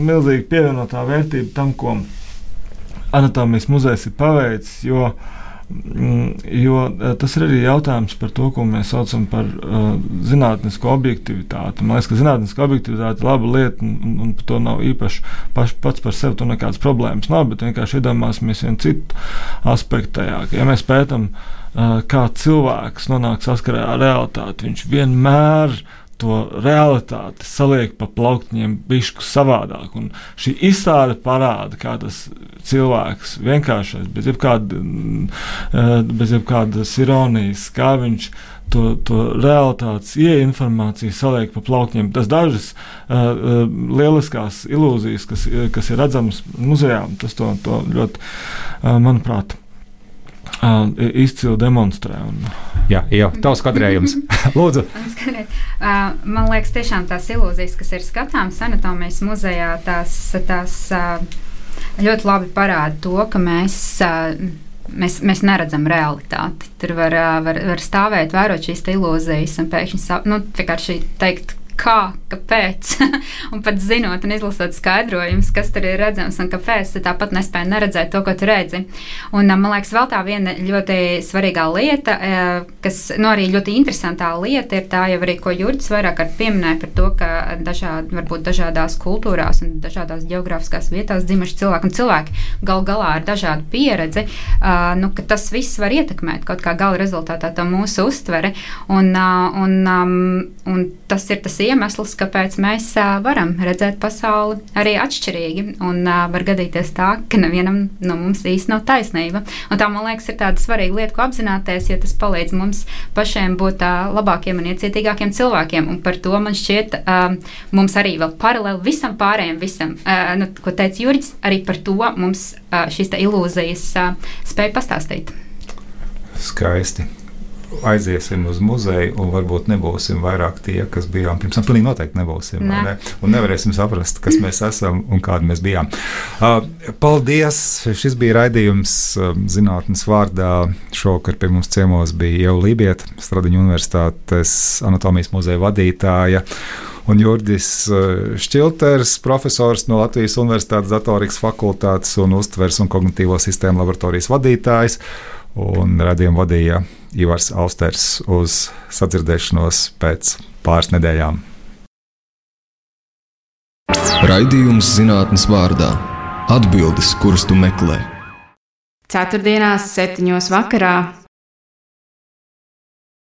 milzīgi pievienotā vērtība tam, ko anatomijas muzejs ir paveicis. Jo, mm, jo tas ir arī jautājums par to, ko mēs saucam par uh, zinātnisko objektivitāti. Man liekas, ka zinātniska objektivitāte ir laba lieta, un, un par to nav īpaši paš, pats par sevi nekādas problēmas. Nav, bet vienkārši iedomāsimies vienu citu aspektu tajā, ka ja mēs pētām, uh, kā cilvēks nonāk saskarē ar realitāti, viņš vienmēr ir to realitāti saliek pa plauktiņiem bišku savādāk. Un šī izstāde parāda, kā tas cilvēks vienkāršais, bez jebkāda, mm, eh, bez jebkādas ironijas, kā viņš to, to realitātes ieinformāciju saliek pa plauktiņiem. Tas dažas uh, lieliskās ilūzijas, kas, kas ir redzamas muzejā, tas to, to ļoti, uh, manuprāt, uh, izcili demonstrē. Un... Jā, jau tavs kadrējums. [LAUGHS] Lūdzu. uh, man liekas, tiešām tās ilūzijas, kas ir skatāmas anatomijas muzejā, tās, tās uh, ļoti labi parāda to, ka mēs. Uh, Mēs, mēs neredzam realitāti. Tur var, var, var stāvēt, vērot šīs ilūzijas, un pēkšņi nu, teikt, kā, kāpēc, [LAUGHS] un pat zinot un izlasot skaidrojumus, kas tur ir redzams un kāpēc, tad tāpat nespēja neredzēt to, ko tu redzi. Un man liekas, vēl tā viena ļoti svarīgā lieta, kas nu, arī ļoti interesantā lieta ir tā, jau arī, ko Jurģis vairāk kārt pieminēja par to, ka dažādi, varbūt dažādās kultūrās un dažādās geogrāfiskās vietās dzimuši cilvēki un cilvēki gal galā ar dažādu pieredzi, nu, ka tas viss var ietekmēt kaut kā gala rezultātā to mūsu uztveri, un, un, un tas ir tas iemesls, iemesls, kāpēc mēs varam redzēt pasauli arī atšķirīgi. Un var gadīties tā, ka nevienam no mums īsti nav taisnība. Un tā, man liekas, ir tāda svarīga lieta, ko apzināties, jo tas palīdz mums pašiem būt labākiem un iecietīgākiem cilvēkiem. Un par to man šķiet, mums arī vēl paralēli visam pārējiem, visam, nu, ko teica Jurģis, arī par to mums šīs ilūzijas spēja pastāstīt. Skaisti aiziesim uz muzeju, un varbūt nebūsim vairāk tie, kas bijām pirms tam. Pilnīgi noteikti nebūsim. Ne. Ne? Un nevarēsim saprast, kas mēs esam un kādi mēs bijām. Uh, paldies! Šis bija raidījums uh, zinātnes vārdā. Šovakar pie mums ciemos bija jau Lībieta, Stradiņa Universitātes anatomijas muzeja vadītāja. Un Jurgis uh, Šķilters, profesors no Latvijas Universitātes datorikas fakultātes un uztvers un kognitīvo sistēmu laboratorijas vadītājs. Un radījumu vadīja Ivars Austers uz sadzirdēšanos pēc pāris nedēļām. Raidījums zinātnes vārdā - atbildes, kuras tu meklē. Ceturtdienās, septiņos vakarā